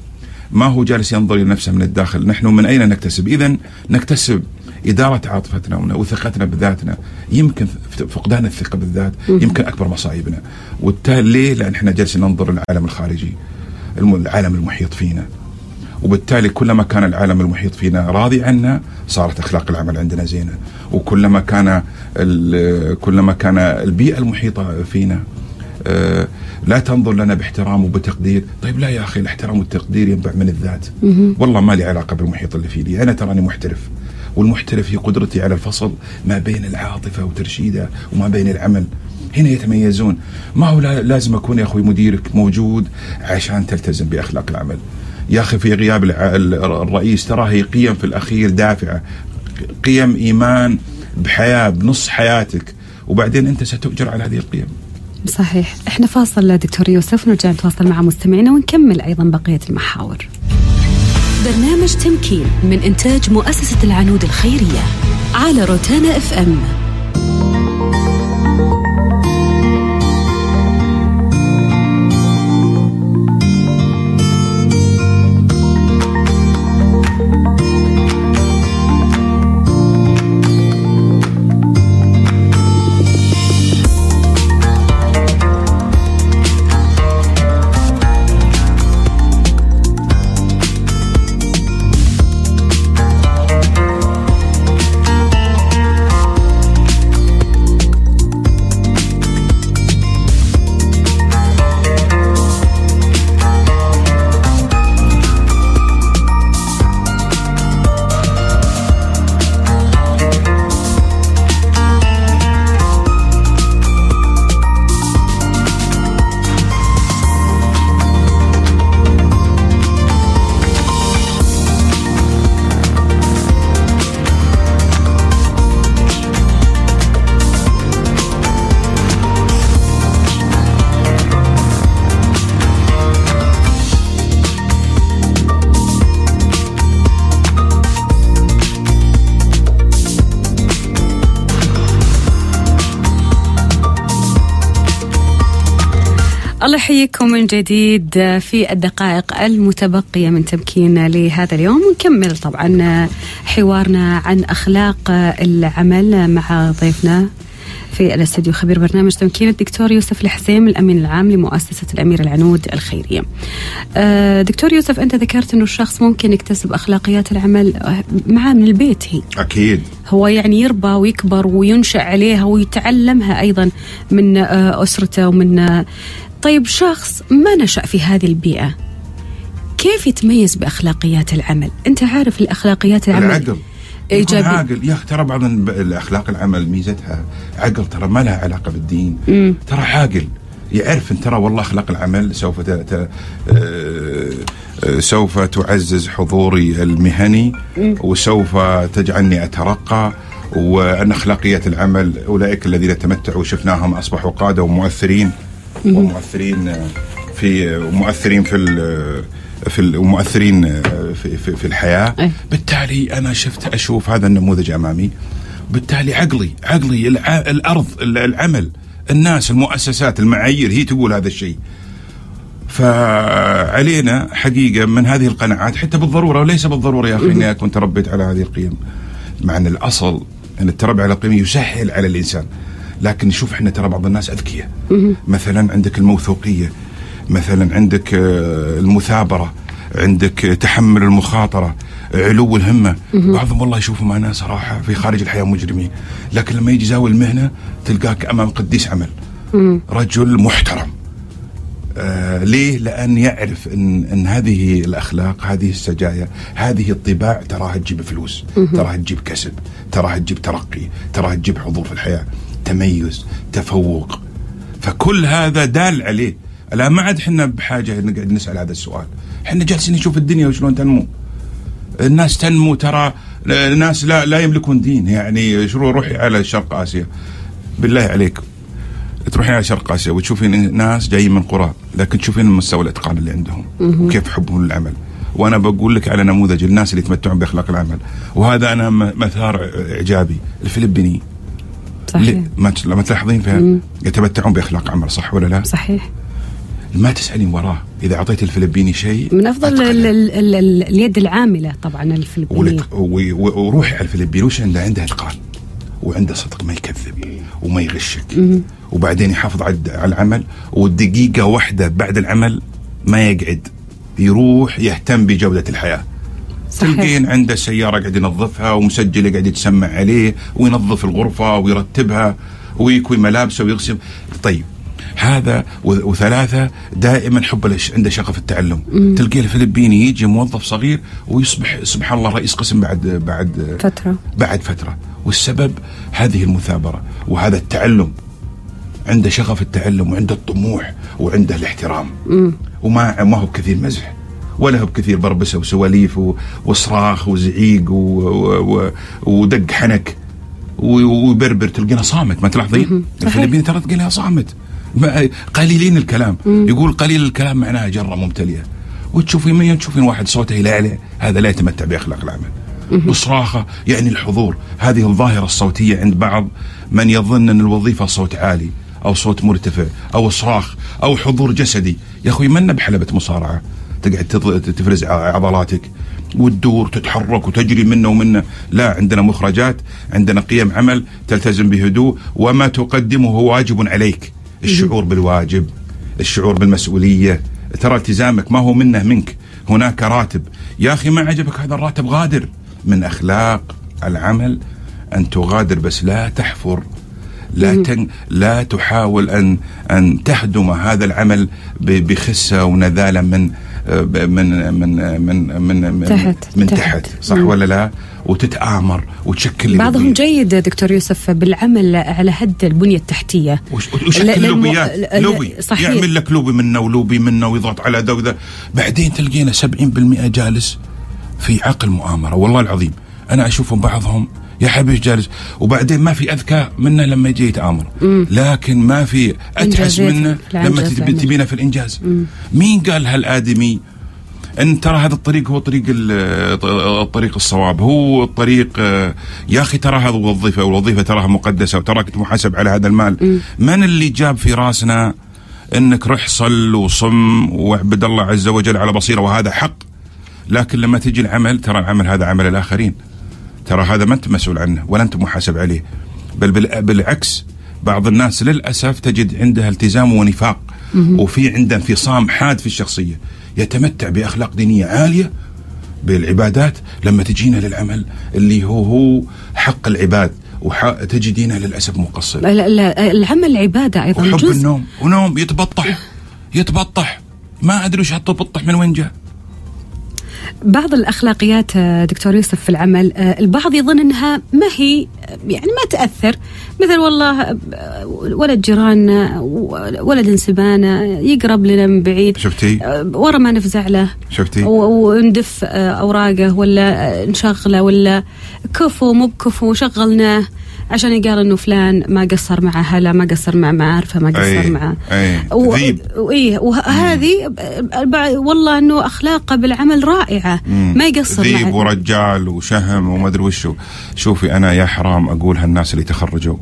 ما هو جالس ينظر إلى نفسه من الداخل. نحن من أين نكتسب؟ اذا نكتسب إدارة عاطفتنا وثقتنا بذاتنا. يمكن فقدان الثقة بالذات يمكن أكبر مصايبنا. والتالي ليه؟ لأن إحنا جالسين ننظر للعالم الخارجي الم- العالم المحيط فينا. وبالتالي كلما كان العالم المحيط فينا راضي عنا صارت أخلاق العمل عندنا زينة. وكلما كان كلما كان البيئة المحيطة فينا آه، لا تنظر لنا باحترام وبتقدير. طيب لا يا أخي الاحترام والتقدير ينبع من الذات. والله ما لي علاقة بالمحيط اللي فيني أنا تراني محترف. والمحترف هي قدرتي على الفصل ما بين العاطفة وترشيدها وما بين العمل. هنا يتميزون. ما هو لا- لازم أكون يا أخوي مديرك موجود عشان تلتزم بأخلاق العمل. يا أخي في غياب الرئيس ترى هي قيم في الأخير دافعه قيم إيمان بحياة بنص حياتك. وبعدين أنت ستؤجر على هذه القيم. صحيح. إحنا فاصل دكتور يوسف نرجع نتواصل مع مستمعينا ونكمل أيضا بقية المحاور. برنامج تمكين من إنتاج مؤسسة العنود الخيرية على روتانا إف إم. الله يحييكم من جديد في الدقائق المتبقية من تمكين لهذا اليوم. ونكمل طبعا حوارنا عن أخلاق العمل مع ضيفنا في الاستوديو خبير برنامج تمكين الدكتور يوسف الحسيم الأمين العام لمؤسسة الأمير العنود الخيرية. آه، دكتور يوسف أنت ذكرت أنه الشخص ممكن يكتسب أخلاقيات العمل معاه من البيت هي. أكيد. هو يعني يربى ويكبر وينشأ عليها ويتعلمها أيضا من آه، أسرته ومن آه، طيب شخص ما نشأ في هذه البيئة؟ كيف يتميز بأخلاقيات العمل؟ أنت عارف الأخلاقيات العمل العقل يكون إيجابي. عاقل. يا ترى بعض الأخلاق العمل ميزتها عقل ترى ما لها علاقة بالدين. ترى عاقل. يعرف إن ترى والله أخلاق العمل سوف ت... ت... آه، آه، سوف تعزز حضوري المهني وسوف تجعلني أترقى. وأن اخلاقيات العمل أولئك الذين تمتعوا وشفناهم أصبحوا قادة ومؤثرين. ومؤثرين آه، في مؤثرين في ال- في ال- ومؤثرين آه، في, في, في الحياة. أي. بالتالي أنا شفت أشوف هذا النموذج أمامي. بالتالي عقلي عقلي. الأرض ال- العمل الناس المؤسسات المعايير هي تقول هذا الشيء. فعلينا حقيقة من هذه القناعات حتى بالضرورة وليس بالضرورة يا أخي إني أكون تربيت على هذه القيم. مع أن الأصل أن التربي على القيم يسهل على الإنسان. لكن شوف إحنا ترى بعض الناس أذكياء. مثلا عندك الموثوقية. مثلا عندك آه، المثابرة عندك آه، تحمل المخاطرة علو الهمة. بعضهم والله يشوفوا معنا صراحة في خارج الحياة مجرمين. لكن لما يجي زاوي المهنة تلقاك أمام قديس عمل. رجل محترم. آه ليه؟ لأن يعرف إن, إن هذه الأخلاق هذه السجايا هذه الطباع تراها تجيب فلوس تراها تجيب كسب تراها تجيب ترقي تراها تجيب حضور في الحياة. تميز تفوق. فكل هذا دال عليه. لا ما عاد إحنا بحاجة نقعد نسأل هذا السؤال. إحنا جالسين نشوف الدنيا وشلون تنمو. الناس تنمو ترى الناس لا لا يملكون دين. يعني شو روحي على شرق آسيا. بالله عليك. تروحين على شرق آسيا وتشوفين ناس جايين من قرى لكن تشوفين مستوى الإتقان اللي عندهم. وكيف حبهم للعمل وأنا بقول لك على نموذج الناس اللي يتمتعون بأخلاق العمل. وهذا أنا مثار إعجابي. الفلبينيين صحيح؟ ما تلاحظين فيها يتمتعون بأخلاق عمل صح ولا لا؟ صحيح. ما تسالين وراه. إذا أعطيت الفلبيني شيء من أفضل أتقنه. ال ال ال ال اليد العاملة طبعا الفلبينية. وروحي على الفلبين وش عنده؟ عنده اتقان وعنده صدق ما يكذب وما يغشك. وبعدين يحافظ على العمل. ودقيقة واحدة بعد العمل ما يقعد. يروح يهتم بجودة الحياة. تلقين عنده سيارة قاعد ينظفها ومسجل قاعد يتسمع عليه وينظف الغرفة ويرتبها ويكوي ملابسه ويغسل. طيب هذا و- وثلاثة دائما حب عنده شغف التعلم. تلقيه الفلبيني يجي موظف صغير ويصبح سبحان الله رئيس قسم بعد بعد فترة. بعد فترة. والسبب هذه المثابرة وهذا التعلم. عنده شغف التعلم وعنده الطموح وعنده الاحترام. وما ما هو بكثير مزح. ولا هو بكثير بربسة وسواليف وصراخ وزعيق ودق حنك. ويبربر تلقينا صامت. ما تلاحظين؟ الفلبين ترى تلقينا صامت. قليلين الكلام. يقول قليل الكلام معناها جرة ممتلئة. وتشوفين من تشوفين واحد صوته يلعلع هذا لا يتمتع بأخلاق العمل. وصراخه يعني الحضور هذه الظاهرة الصوتية عند بعض من يظن أن الوظيفة صوت عالي أو صوت مرتفع أو صراخ أو حضور جسدي. يا أخوي منا بحلبة مصارعة؟ تقعد تفرز عضلاتك وتدور تتحرك وتجري منه ومنه. لا عندنا مخرجات عندنا قيم عمل تلتزم بهدوء وما تقدمه واجب عليك. الشعور بالواجب الشعور بالمسؤولية. ترى التزامك ما هو منه منك. هناك راتب. يا أخي ما عجبك هذا الراتب غادر. من أخلاق العمل أن تغادر بس لا تحفر. لا تن لا تحاول ان أن تهدم هذا العمل ب- بخسة ونذاله من من من من من من, تحت- من تحت. تحت, صح مم. ولا لا وتتآمر وتشكل بعضهم. جيد دكتور يوسف بالعمل على هد البنية التحتية وش- وشكل لوبيات لوبي صحيح. يعمل لك لوبي منه ولوبي منه ويضغط على ذا وذا بعدين تلقينا 70% جالس في عقل مؤامرة والله العظيم أنا أشوفهم بعضهم يا حبيبي جالس؟ وبعدين ما في أذكى منه لما يجي يتآمر. لكن ما في أتحس منه لما. تبينه في الإنجاز. مين قال هالآدمي؟ إن ترى هذا الطريق هو طريق ال- الطريق الصواب. هو الطريق آه، يا أخي ترى هذا وظيفة والوظيفه تراها مقدسة وتراك محاسب على هذا المال. من اللي جاب في راسنا إنك رح صل وصم واعبد الله عز وجل على بصيرة وهذا حق. لكن لما تجي العمل ترى العمل هذا عمل الآخرين. ترى هذا ما انت مسؤول عنه ولا انت محاسب عليه. بل بال- بالعكس بعض الناس للأسف تجد عندها التزام ونفاق وفي عنده انفصام حاد في الشخصية يتمتع بأخلاق دينية عالية بالعبادات لما تجينا للعمل اللي هو هو حق العباد وتجدينه للأسف مقصر. لا- لا، العمل عباده أيضا وحب جزء. النوم ونوم يتبطح يتبطح. ما أدري وش هالتبطح من وين جاء. بعض الأخلاقيات آه، دكتور يوسف في العمل آه، البعض يظن إنها ما هي يعني ما تأثر. مثل والله آه، ولد جيراننا ولد انسبانا يقرب لنا من بعيد. شفتي؟ ورا ما نفزع له. شفتي؟ وندف أوراقه ولا نشغله ولا كفو مو بكفو شغلناه. عشان يقال إنه فلان ما قصر مع اهله ما قصر مع معارفه ما قصر مع. وإيه وهذه والله إنه أخلاقه بالعمل رائعة. ما يقصر ذيب ورجال وشهم وما أدري وشو. شوفي أنا يا حرام أقول هالناس اللي تخرجوا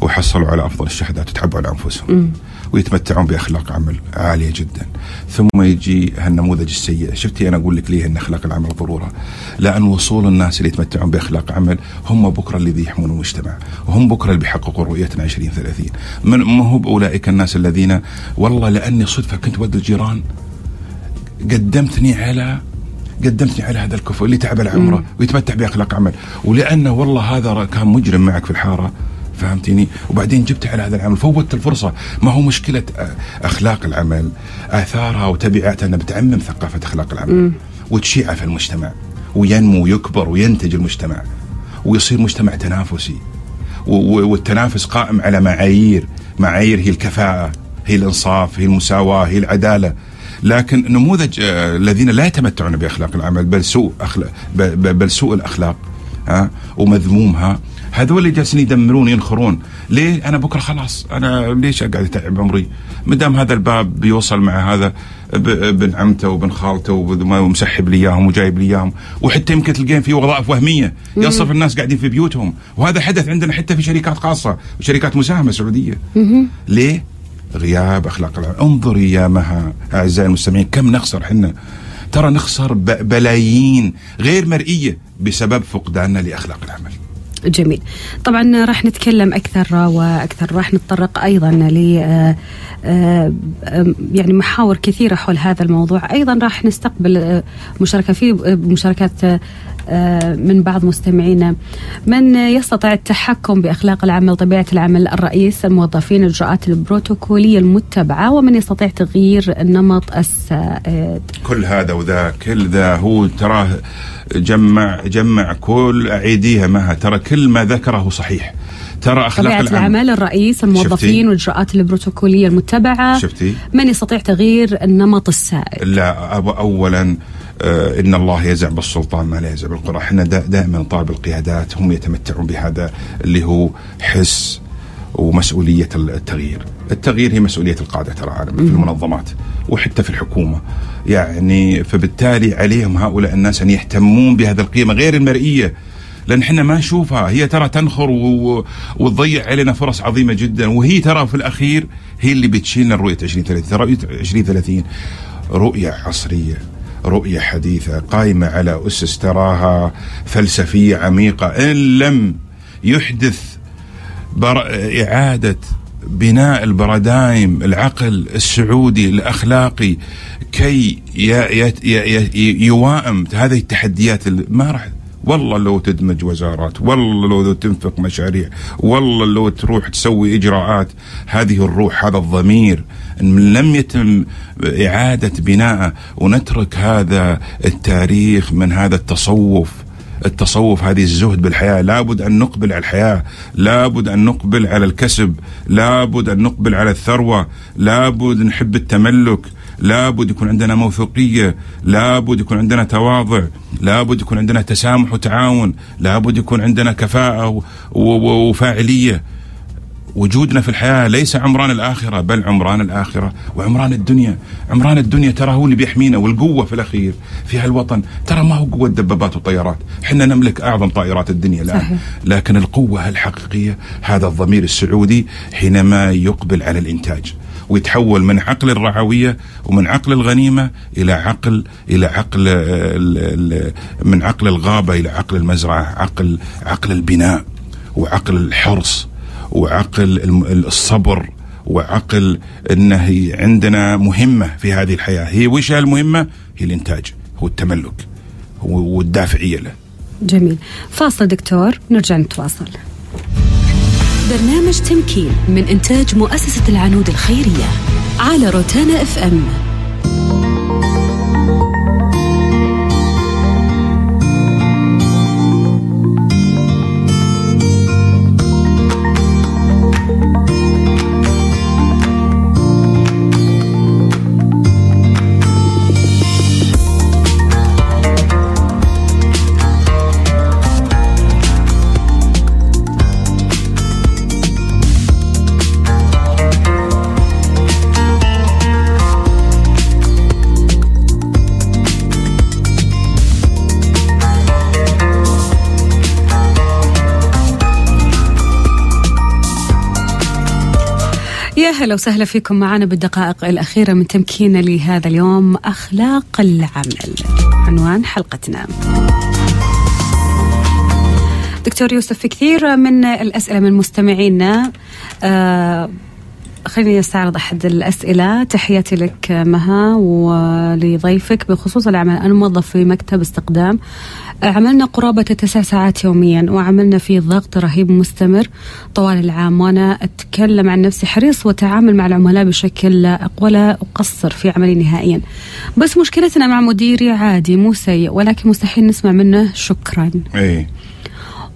وحصلوا على أفضل الشهادات وتعبوا على أنفسهم. ويتمتعون بأخلاق عمل عالية جدا. ثم يجي هالنموذج السيء. شفتي أنا أقول لك ليه ان أخلاق العمل ضرورة؟ لأن وصول الناس اللي يتمتعون بأخلاق عمل هم بكرة اللي يحمون المجتمع وهم بكرة اللي بيحققوا رؤيتنا 2030 من ما هو بأولئك الناس الذين والله لأني صدفة كنت ود الجيران. قدمتني على قدمتني على هذا الكفو اللي تعب على عمره ويتمتع بأخلاق عمل ولأنه والله هذا كان مجرم معك في الحارة. فهمتني وبعدين جبت على هذا العمل فوتت الفرصة. ما هو مشكلة أ- أخلاق العمل آثارها وتبعاتها أنها بتعمم ثقافة أخلاق العمل. وتشيعها في المجتمع وينمو ويكبر وينتج المجتمع ويصير مجتمع تنافسي. والتنافس قائم على معايير. معايير هي الكفاءة هي الإنصاف هي المساواة هي العدالة. لكن نموذج آه، الذين لا يتمتعون بأخلاق العمل بل سوء أخلاق بل سوء الأخلاق ها ومذمومها هذول اللي جالسين يدمرون ينخرون. ليه؟ أنا بكرة خلاص. أنا ليش أقعد أتعب عمري؟ ما دام هذا الباب بيوصل مع هذا ابن عمته وابن خالته ومسحب لي إياهم وجايب لي إياهم. وحتى يمكن تلقين في وظائف وهمية. يصرف الناس قاعدين في بيوتهم. وهذا حدث عندنا حتى في شركات خاصة. وشركات مساهمة سعودية. ليه؟ غياب أخلاق العمل انظري يا مها أعزائي المستمعين كم نخسر حنا؟ ترى نخسر بلايين غير مرئية بسبب فقداننا لأخلاق العمل. جميل. طبعا راح نتكلم أكثر وأكثر. راح نتطرق أيضا ل آه، آه، يعني محاور كثيرة حول هذا الموضوع. أيضا راح نستقبل آه، مشاركة في مشاركات من بعض مستمعينا. من يستطيع التحكم بأخلاق العمل طبيعة العمل الرئيس الموظفين الاجراءات البروتوكولية المتبعة ومن يستطيع تغيير النمط السائد. كل هذا وذا كل ذا هو تراه جمع جمع كل أعيديها معها. ترى كل ما ذكره صحيح. ترى أخلاق طبيعة العمل الرئيس الموظفين شفتي؟ والإجراءات البروتوكولية المتبعة. شفتي؟ من يستطيع تغيير النمط السائد؟ لا اولا آه، إن الله يزع بالسلطان ما لا يزع بالقرى. إحنا دا دائما طالب القيادات هم يتمتعون بهذا اللي هو حس ومسؤولية التغيير. التغيير هي مسؤولية القادة ترى عالم في المنظمات وحتى في الحكومة. يعني فبالتالي عليهم هؤلاء الناس أن يهتمون بهذه القيمة غير المرئية. لأن إحنا ما نشوفها. هي ترى تنخر و... وتضيع علينا فرص عظيمة جدا. وهي ترى في الأخير هي اللي بتشيلنا رؤيه 2030 ترى رؤية 2030 رؤية عصرية رؤية حديثة قائمة على أسس تراها فلسفية عميقة. إن لم يحدث إعادة بناء البرادايم العقل السعودي الأخلاقي كي. يوائم هذه التحديات ما راح والله لو تدمج وزارات والله لو تنفق مشاريع والله لو تروح تسوي إجراءات هذه الروح هذا الضمير إن لم يتم إعادة بناءه ونترك هذا التاريخ من هذا التصوف التصوف هذه الزهد بالحياة. لابد أن نقبل على الحياة. لابد أن نقبل على الكسب. لابد أن نقبل على الثروة. لابد نحب التملك. لابد يكون عندنا موثوقية. لابد يكون عندنا تواضع. لابد يكون عندنا تسامح وتعاون. لابد يكون عندنا كفاءة وفاعلية. وجودنا في الحياة ليس عمران الآخرة بل عمران الآخرة وعمران الدنيا. عمران الدنيا ترى هو اللي بيحمينا والقوة في الأخير في هالوطن. ترى ما هو قوة دبابات وطيارات. إحنا نملك أعظم طائرات الدنيا الآن. صحيح. لكن القوة الحقيقية هذا الضمير السعودي حينما يقبل على الإنتاج ويتحول من عقل الرعوية ومن عقل الغنيمة إلى عقل إلى عقل من عقل الغابة إلى عقل المزرعة عقل عقل البناء وعقل الحرص. وعقل الصبر وعقل انه عندنا مهمة في هذه الحياة. هي وش المهمة؟ هي الإنتاج هو التملك والدافعية له. جميل. فاصل دكتور نرجع نتواصل. برنامج تمكين من إنتاج مؤسسة العنود الخيرية على روتانا إف إم. يا هلا وسهلا فيكم معنا بالدقائق الأخيرة من تمكين لهذا اليوم أخلاق العمل. عنوان حلقتنا. دكتور يوسف في كثير من الأسئلة من مستمعينا آه خليني أستعرض أحد الأسئلة. تحياتي لك مها ولضيفك بخصوص العمل أنا موظف في مكتب استقدام. عملنا قرابة تسع ساعات يوميا وعملنا في ضغط رهيب مستمر طوال العام. وأنا أتكلم عن نفسي حريص وتعامل مع العملاء بشكل لا ولا أقصر في عملي نهائيا. بس مشكلتنا مع مديري عادي مو سيء ولكن مستحيل نسمع منه شكرا. اي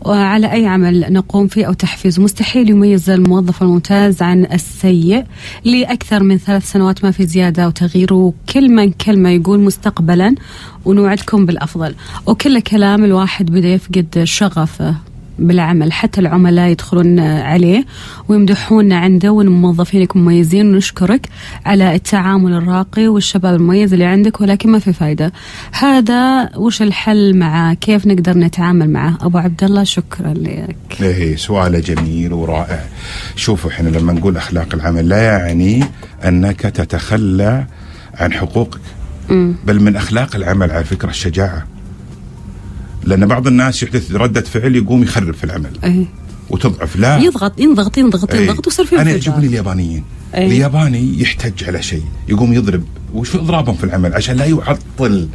وعلى أي عمل نقوم فيه أو تحفيزه مستحيل يميز الموظف الممتاز عن السيء لأكثر من ثلاث سنوات ما في زيادة أو تغيير وكل من كلمة يقول مستقبلا ونوعدكم بالأفضل. وكل كلام الواحد بدأ يفقد شغفه. بالعمل. حتى العملاء يدخلون عليه ويمدحونا عنده والموظفينك مميزين. ونشكرك على التعامل الراقي والشباب المميز اللي عندك ولكن ما في فايدة. هذا وش الحل معه كيف نقدر نتعامل معه؟ أبو عبد الله شكرا لك. إيه سؤال جميل ورائع. شوفوا إحنا لما نقول أخلاق العمل لا يعني أنك تتخلى عن حقوقك. بل من أخلاق العمل على فكرة الشجاعة. لأن بعض الناس يحدث ردة فعل يقوم يخرب في العمل. إيه. وتضعف. لا. يضغط ينضغط ينضغط. ينضغط ويصير في أنا. يعجبني اليابانيين إيه. الياباني يحتج على شيء. يقوم يضرب. وش إضرابهم في العمل؟ عشان لا يعطل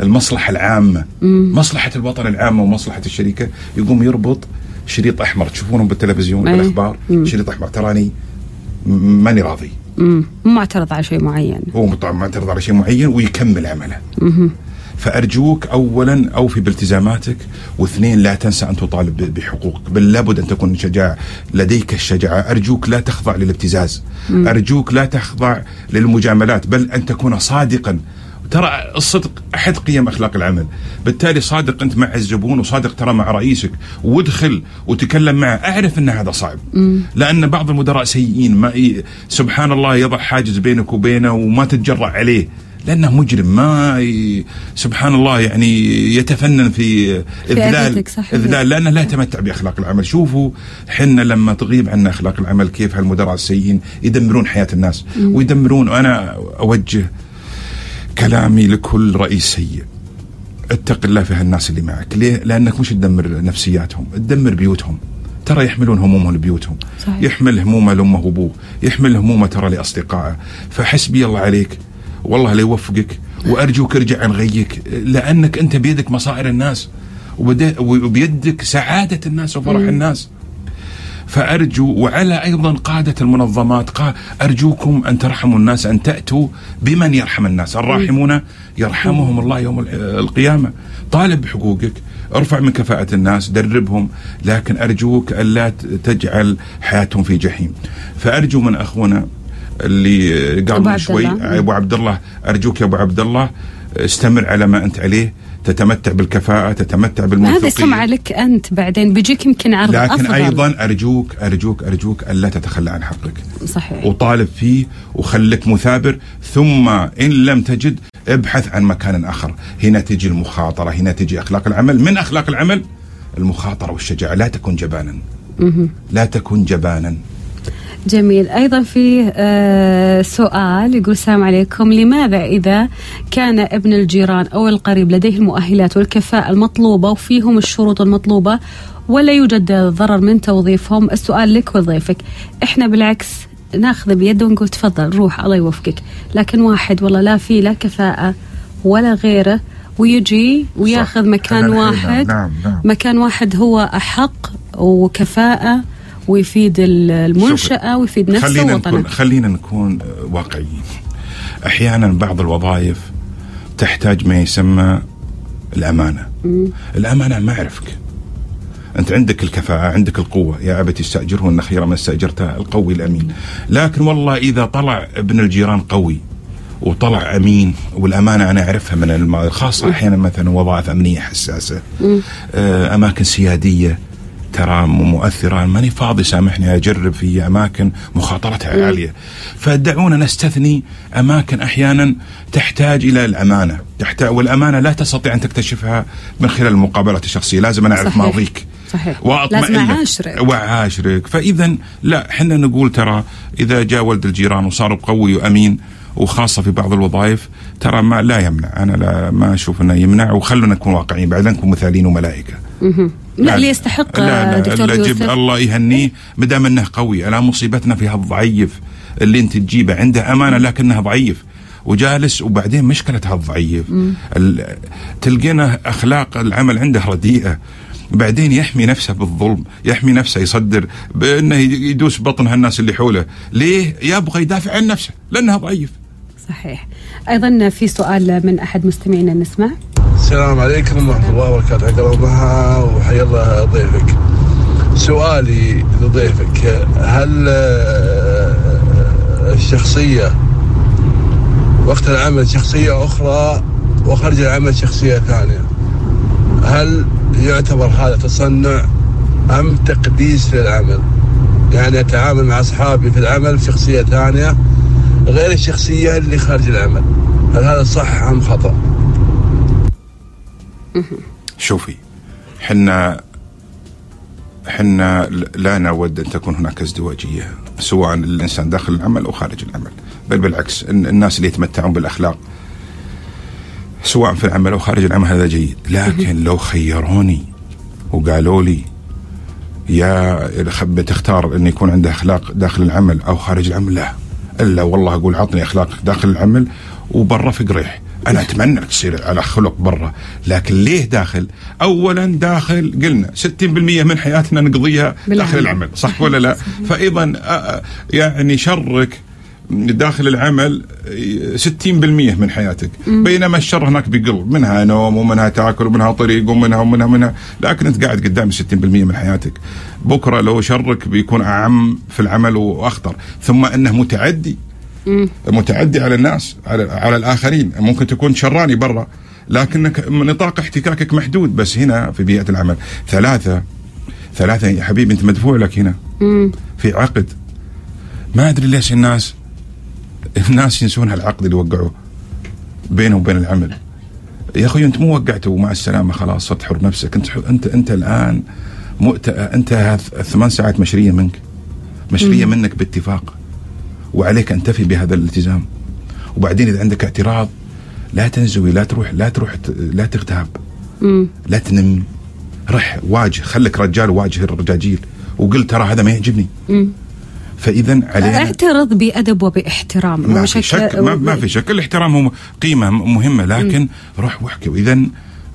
المصلحة العامة. مصلحة الوطن العامة ومصلحة الشركة. يقوم يربط شريط أحمر. تشوفونهم بالتلفزيون إيه. بالاخبار شريط أحمر. تراني ماني راضي. مم. مو معترض على شيء معين. هو معترض على شيء معين ويكمل عمله. فأرجوك اولا أوفي بالتزاماتك واثنين لا تنسى أن تطالب بحقوقك. بل لابد أن تكون شجاع لديك الشجاعة. أرجوك لا تخضع للابتزاز. أرجوك لا تخضع للمجاملات. بل أن تكون صادقا. ترى الصدق أحد قيم أخلاق العمل، بالتالي صادق أنت مع الزبون وصادق ترى مع رئيسك. وادخل وتكلم معه، أعرف أن هذا صعب. لأن بعض المدراء سيئين. ما. سبحان الله يضع حاجز بينك وبينه وما تتجرأ عليه. لأنه مجرم ما ي... سبحان الله يعني يتفنن في اذلال. اذلال لأنه لا يتمتع بأخلاق العمل، شوفوا حنا لما تغيب عنا أخلاق العمل كيف هالمدراء السيئين يدمرون حياة الناس ويدمرون. وأنا أوجه كلامي لكل رئيس سيء. اتق الله في هالناس اللي معك. ليه؟ لأنك مش تدمر نفسياتهم تدمر بيوتهم. ترى يحملون همومهم لبيوتهم. صحيح. يحمل همومه لأمه وأبوه. يحمل همومه ترى لأصدقائه. فحسبي الله عليك والله لا يوفقك وأرجوك ارجع عن غيك لأنك أنت بيدك مصائر الناس وبيدك سعادة الناس وفرح الناس. فأرجو وعلى أيضا قادة المنظمات قا أرجوكم أن ترحموا الناس أن تأتوا بمن يرحم الناس. الراحمون يرحمهم الله يوم ال- القيامة. طالب بحقوقك ارفع من كفاءة الناس دربهم لكن أرجوك ألا ت- تجعل حياتهم في جحيم. فأرجو من أخونا اللي قال من شوي. أبو عبد الله. أرجوك يا أبو عبد الله. استمر على ما أنت عليه. تتمتع بالكفاءة تتمتع بالموثوقية هذا سمعة لك أنت بعدين؟ بيجيك يمكن عرض لكن أفضل. أيضا أرجوك أرجوك أرجوك الا تتخلى عن حقك. صحيح. وطالب فيه وخليك مثابر. ثم إن لم تجد ابحث عن مكان آخر. هنا تجي المخاطرة هنا تجي أخلاق العمل. من أخلاق العمل؟ المخاطرة والشجاعة. لا تكن جبانا. لا تكن جبانا. جميل. أيضا في آه سؤال يقول السلام عليكم. لماذا إذا كان ابن الجيران أو القريب لديه المؤهلات والكفاءة المطلوبة وفيهم الشروط المطلوبة ولا يوجد ضرر من توظيفهم؟ السؤال لك وضيفك. إحنا بالعكس ناخذ بيده ونقول تفضل روح الله يوفقك. لكن واحد والله لا فيه لا كفاءة ولا غيره ويجي وياخذ. مكان واحد. نعم، نعم. مكان واحد هو أحق وكفاءة ويفيد ال- المنشأة ويفيد نفسه خلينا ووطنه نكون خلينا نكون واقعيين. أحيانا بعض الوظائف تحتاج ما يسمى الأمانة. الأمانة ما أعرفك. أنت عندك الكفاءة عندك القوة. يا ابت استأجره إن خير من استأجرته. القوي الأمين. لكن والله إذا طلع ابن الجيران قوي وطلع أمين والأمانة أنا أعرفها من الماضي خاصة أحيانا مثلا وظائف أمنية حساسة آه، أماكن سيادية ترى م- مؤثرة. ماني فاضي سامحني أجرب في أماكن مخاطرتها عالية. فدعونا نستثني أماكن أحيانا تحتاج إلى الأمانة. تحتاج والأمانة لا تستطيع أن تكتشفها من خلال المقابلات الشخصية. لازم أنا أعرف صحيح. ماضيك. صحيح. وأطمئن لازم لك. أعاشرك. وعاشرك فإذا لا إحنا نقول ترى إذا جاء ولد الجيران وصار قوي وأمين وخاصة في بعض الوظائف ترى ما لا يمنع. أنا لا ما أشوف أنه يمنع وخلونا نكون واقعيين. بعدين نكون مثاليين وملائكة. لا اللي يستحق لا لا دكتور لا يوسف. الله يهنيه. ما دام أنه قوي الا مصيبتنا في هالضعيف اللي أنت تجيبه. عنده أمانة لكنه ضعيف وجالس وبعدين مشكلة هالضعيف. ال- تلقينا أخلاق العمل عنده رديئة. بعدين يحمي نفسه بالظلم يحمي نفسه يصدر بأنه يدوس بطن هالناس اللي حوله. ليه؟ يبغى يدافع عن نفسه لأنه ضعيف. صحيح. أيضا في سؤال من أحد مستمعينا نسمع. السلام عليكم ورحمة الله وبركاته. حياك الله وحيا الله ضيفك. سؤالي لضيفك هل آه، الشخصية وقت العمل شخصية أخرى وخارج العمل شخصية ثانية هل يعتبر هذا تصنع أم تقديس للعمل؟ يعني أتعامل مع أصحابي في العمل بشخصية ثانية غير الشخصية اللي خارج العمل هل هذا صح أم خطأ؟ شوفي حنا حنا لا نود أن تكون هناك ازدواجية سواء الإنسان داخل العمل أو خارج العمل بل بالعكس الناس اللي يتمتعون بالأخلاق سواء في العمل أو خارج العمل هذا جيد. لكن لو خيروني وقالوا لي يا خب تختار إن يكون عنده أخلاق داخل العمل أو خارج العمل؟ لا إلا والله أقول عطني اخلاقك داخل العمل وبرا في قريح أنا أتمنى انك تصير على خلق برا لكن ليه داخل؟ اولا داخل قلنا 60% من حياتنا نقضيها. داخل العمل صح ولا لا؟ فايضا يعني شرك داخل العمل 60% من حياتك بينما الشر هناك بيقل منها نوم ومنها تاكل ومنها طريق ومنها ومنها ومنها لكن أنت قاعد قدام 60% من حياتك. بكرة لو شرك بيكون أعم في العمل وأخطر ثم أنه متعدي. متعدي على الناس على, على الآخرين. ممكن تكون شراني برا لكنك نطاق احتكاكك محدود. بس هنا في بيئة العمل ثلاثة ثلاثة يا حبيبي أنت مدفوع لك هنا. في عقد. ما أدري ليش الناس الناس ينسون هالعقد اللي وقعوه بينه وبين العمل. يا أخوي أنت مو وقعته مع السلامة خلاص صرت حر نفسك انت أنت أنت الآن مؤت... انت ثمان ساعات مشرية منك. مشرية منك باتفاق. وعليك أن تفي بهذا الالتزام. وبعدين إذا عندك اعتراض لا تنزوي لا تروح لا تروح لا تغتاب. لا تنم. رح واجه خليك رجال واجه الرجاجيل. وقل ترى هذا ما يعجبني. فاذا علينا اعترض بأدب وبإحترام. ما في شك ما, ما في شك. الاحترام هو قيمة مهمة. لكن روح واحكي. واذا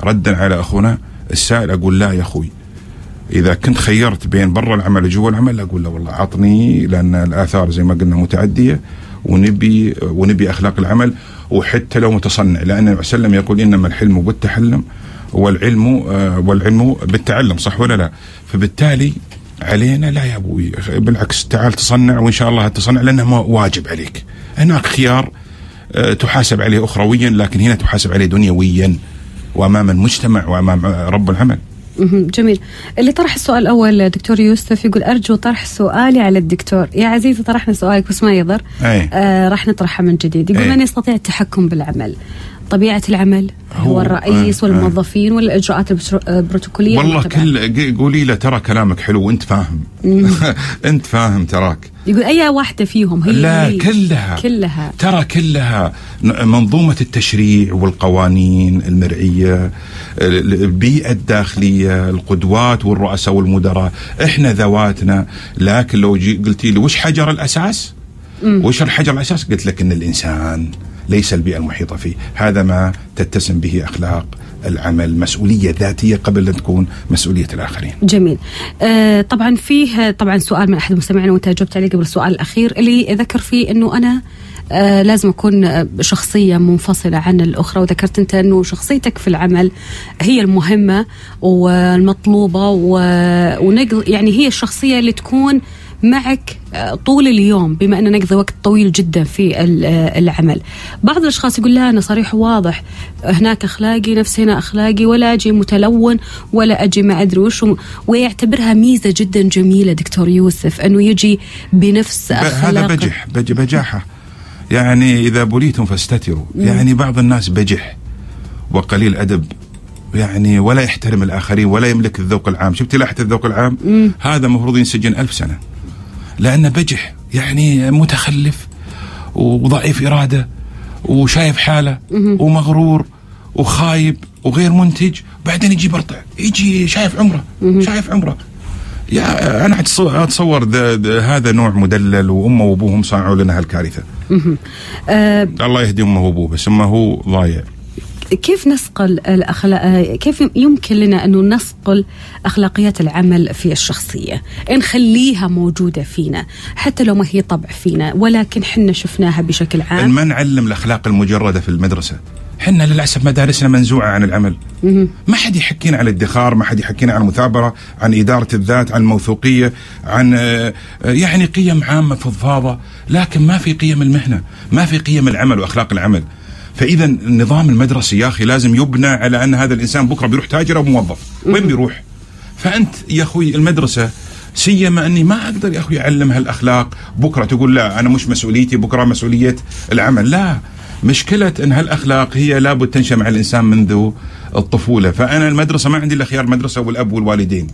ردا على أخونا السائل أقول لا يا أخوي. إذا كنت خيرت بين برا العمل وجوا العمل أقول له والله عطني لأن الآثار زي ما قلنا متعدية ونبي ونبي أخلاق العمل وحتى لو متصنع لأن النبي وسلم يقول إنما الحلم بالتحلم والعلم آه، والعلم بالتعلم صح ولا لا؟ فبالتالي علينا لا يا أبوي بالعكس تعال تصنع وإن شاء الله تصنع لأنه واجب عليك. هناك خيار آه، تحاسب عليه اخرويا لكن هنا تحاسب عليه دنيويا وأمام المجتمع وأمام آه، رب العمل. جميل. اللي طرح السؤال الأول دكتور يوسف يقول أرجو طرح سؤالي على الدكتور. يا عزيزي طرحنا سؤالك بس ما يضر. أي. آه راح نطرحه من جديد. يقول أي. من يستطيع التحكم بالعمل؟ طبيعة العمل هو, هو- الرئيس آه، آه. والموظفين ولا الإجراءات البترو- البروتوكولية والله؟ كل قولي له ترى كلامك حلو وانت فاهم. انت فاهم تراك. يقول أي واحدة فيهم هي لا هي. كلها. كلها. ترى كلها. منظومة التشريع والقوانين المرعية ال- البيئة الداخلية القدوات والرؤساء والمدراء. إحنا ذواتنا. لكن لو جي قلتي لي وش حجر الأساس؟ وش الحجر الأساس؟ قلت لك أن الإنسان. ليس البيئة المحيطة فيه. هذا ما تتسم به أخلاق العمل مسؤولية ذاتية قبل أن تكون مسؤولية الآخرين. جميل. آه طبعا فيه طبعا سؤال من أحد المستمعين وإنت جاوبت عليه قبل السؤال الأخير اللي ذكر فيه إنه أنا آه لازم أكون آه، شخصيه منفصلة عن الأخرى وذكرت أنت إنه شخصيتك في العمل هي المهمة والمطلوبة و- ونقل يعني هي الشخصية اللي تكون معك آه، طول اليوم بما أن نقضي وقت طويل جدا في آه، العمل. بعض الأشخاص يقول لا أنا صريح وواضح. هناك أخلاقي نفس هنا أخلاقي ولا أجي متلون ولا أجي ما أدري وش. ويعتبرها ميزة جدا جميلة دكتور يوسف أنه يجي بنفس ب- هذا أخلاقه بجح بج بجاحة. يعني إذا بليتم فاستتروا. يعني بعض الناس بجح وقليل أدب. يعني ولا يحترم الآخرين ولا يملك الذوق العام. شفت لائحة الذوق العام؟ هذا المفروض ينسجن ألف سنة. لأنه بجح يعني متخلف وضعيف إرادة وشايف حاله ومغرور وخايب وغير منتج بعدين يجي برطع يجي شايف عمره شايف عمره. يا أنا أتصور ذا- ذا- هذا نوع مدلل وأمه وأبوهم صنعوا لنا هالكارثة. آه الله يهدي أمه وأبوه بس أمه هو ضايع. كيف نسقل الأخلاق كيف يمكن لنا أنه نسقل أخلاقيات العمل في الشخصية؟ نخليها موجودة فينا حتى لو ما هي طبع فينا ولكن حنا شفناها بشكل عام. ما نعلم الأخلاق المجردة في المدرسة. حنا للأسف مدارسنا منزوعة عن العمل. ما حد يحكينا عن الادخار ما حد يحكينا عن المثابرة عن إدارة الذات عن الموثوقية عن آه، يعني قيم عامة فضفاضة لكن ما في قيم المهنة ما في قيم العمل وأخلاق العمل. فإذا النظام المدرسي يا أخي لازم يبنى على أن هذا الإنسان بكرة بيروح تاجر أو موظف. وين بيروح؟ فأنت يا أخوي المدرسة سيما أني ما أقدر يا أخوي أعلم هالأخلاق. بكرة تقول لا أنا مش مسؤوليتي بكرة مسؤولية العمل. لا مشكلة أن هالأخلاق هي لابد تنشأ مع الإنسان منذ الطفولة. فأنا المدرسة ما عندي إلا خيار المدرسة والأب والوالدين.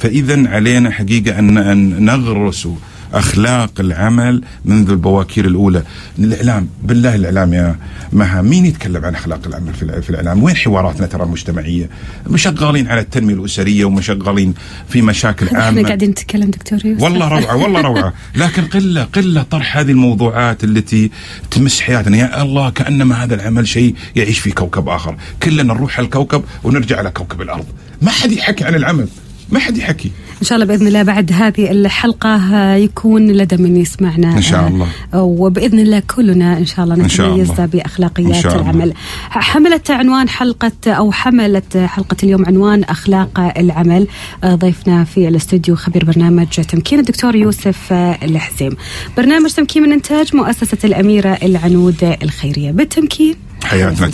فإذا علينا حقيقة ان أن نغرس أخلاق العمل منذ البواكير الأولى. الإعلام بالله الإعلام يا مها مين يتكلم عن أخلاق العمل في الإعلام؟ وين حواراتنا ترى المجتمعية؟ مشغالين على التنمية الأسرية ومشغالين في مشاكل إحنا عامة. قاعدين نتكلم دكتور يوسف. والله روعة والله روعة. لكن قلة قلة طرح هذه الموضوعات التي تمس حياتنا. يا الله كأنما هذا العمل شيء يعيش في كوكب آخر. كلنا نروح على الكوكب ونرجع على كوكب الأرض. ما حد يحكي عن العمل. ما حد يحكي. إن شاء الله بإذن الله بعد هذه الحلقة يكون لدى من يسمعنا. إن شاء الله. آه، وبإذن الله كلنا إن شاء الله نتميز بأخلاقيات شاء الله. العمل. حملت عنوان حلقة أو حملت حلقة اليوم عنوان أخلاق العمل. آه، ضيفنا في الاستوديو خبير برنامج تمكين الدكتور يوسف آه، الحزيم. برنامج تمكين من إنتاج مؤسسة الأميرة العنود الخيرية. بالتمكين. حياتنا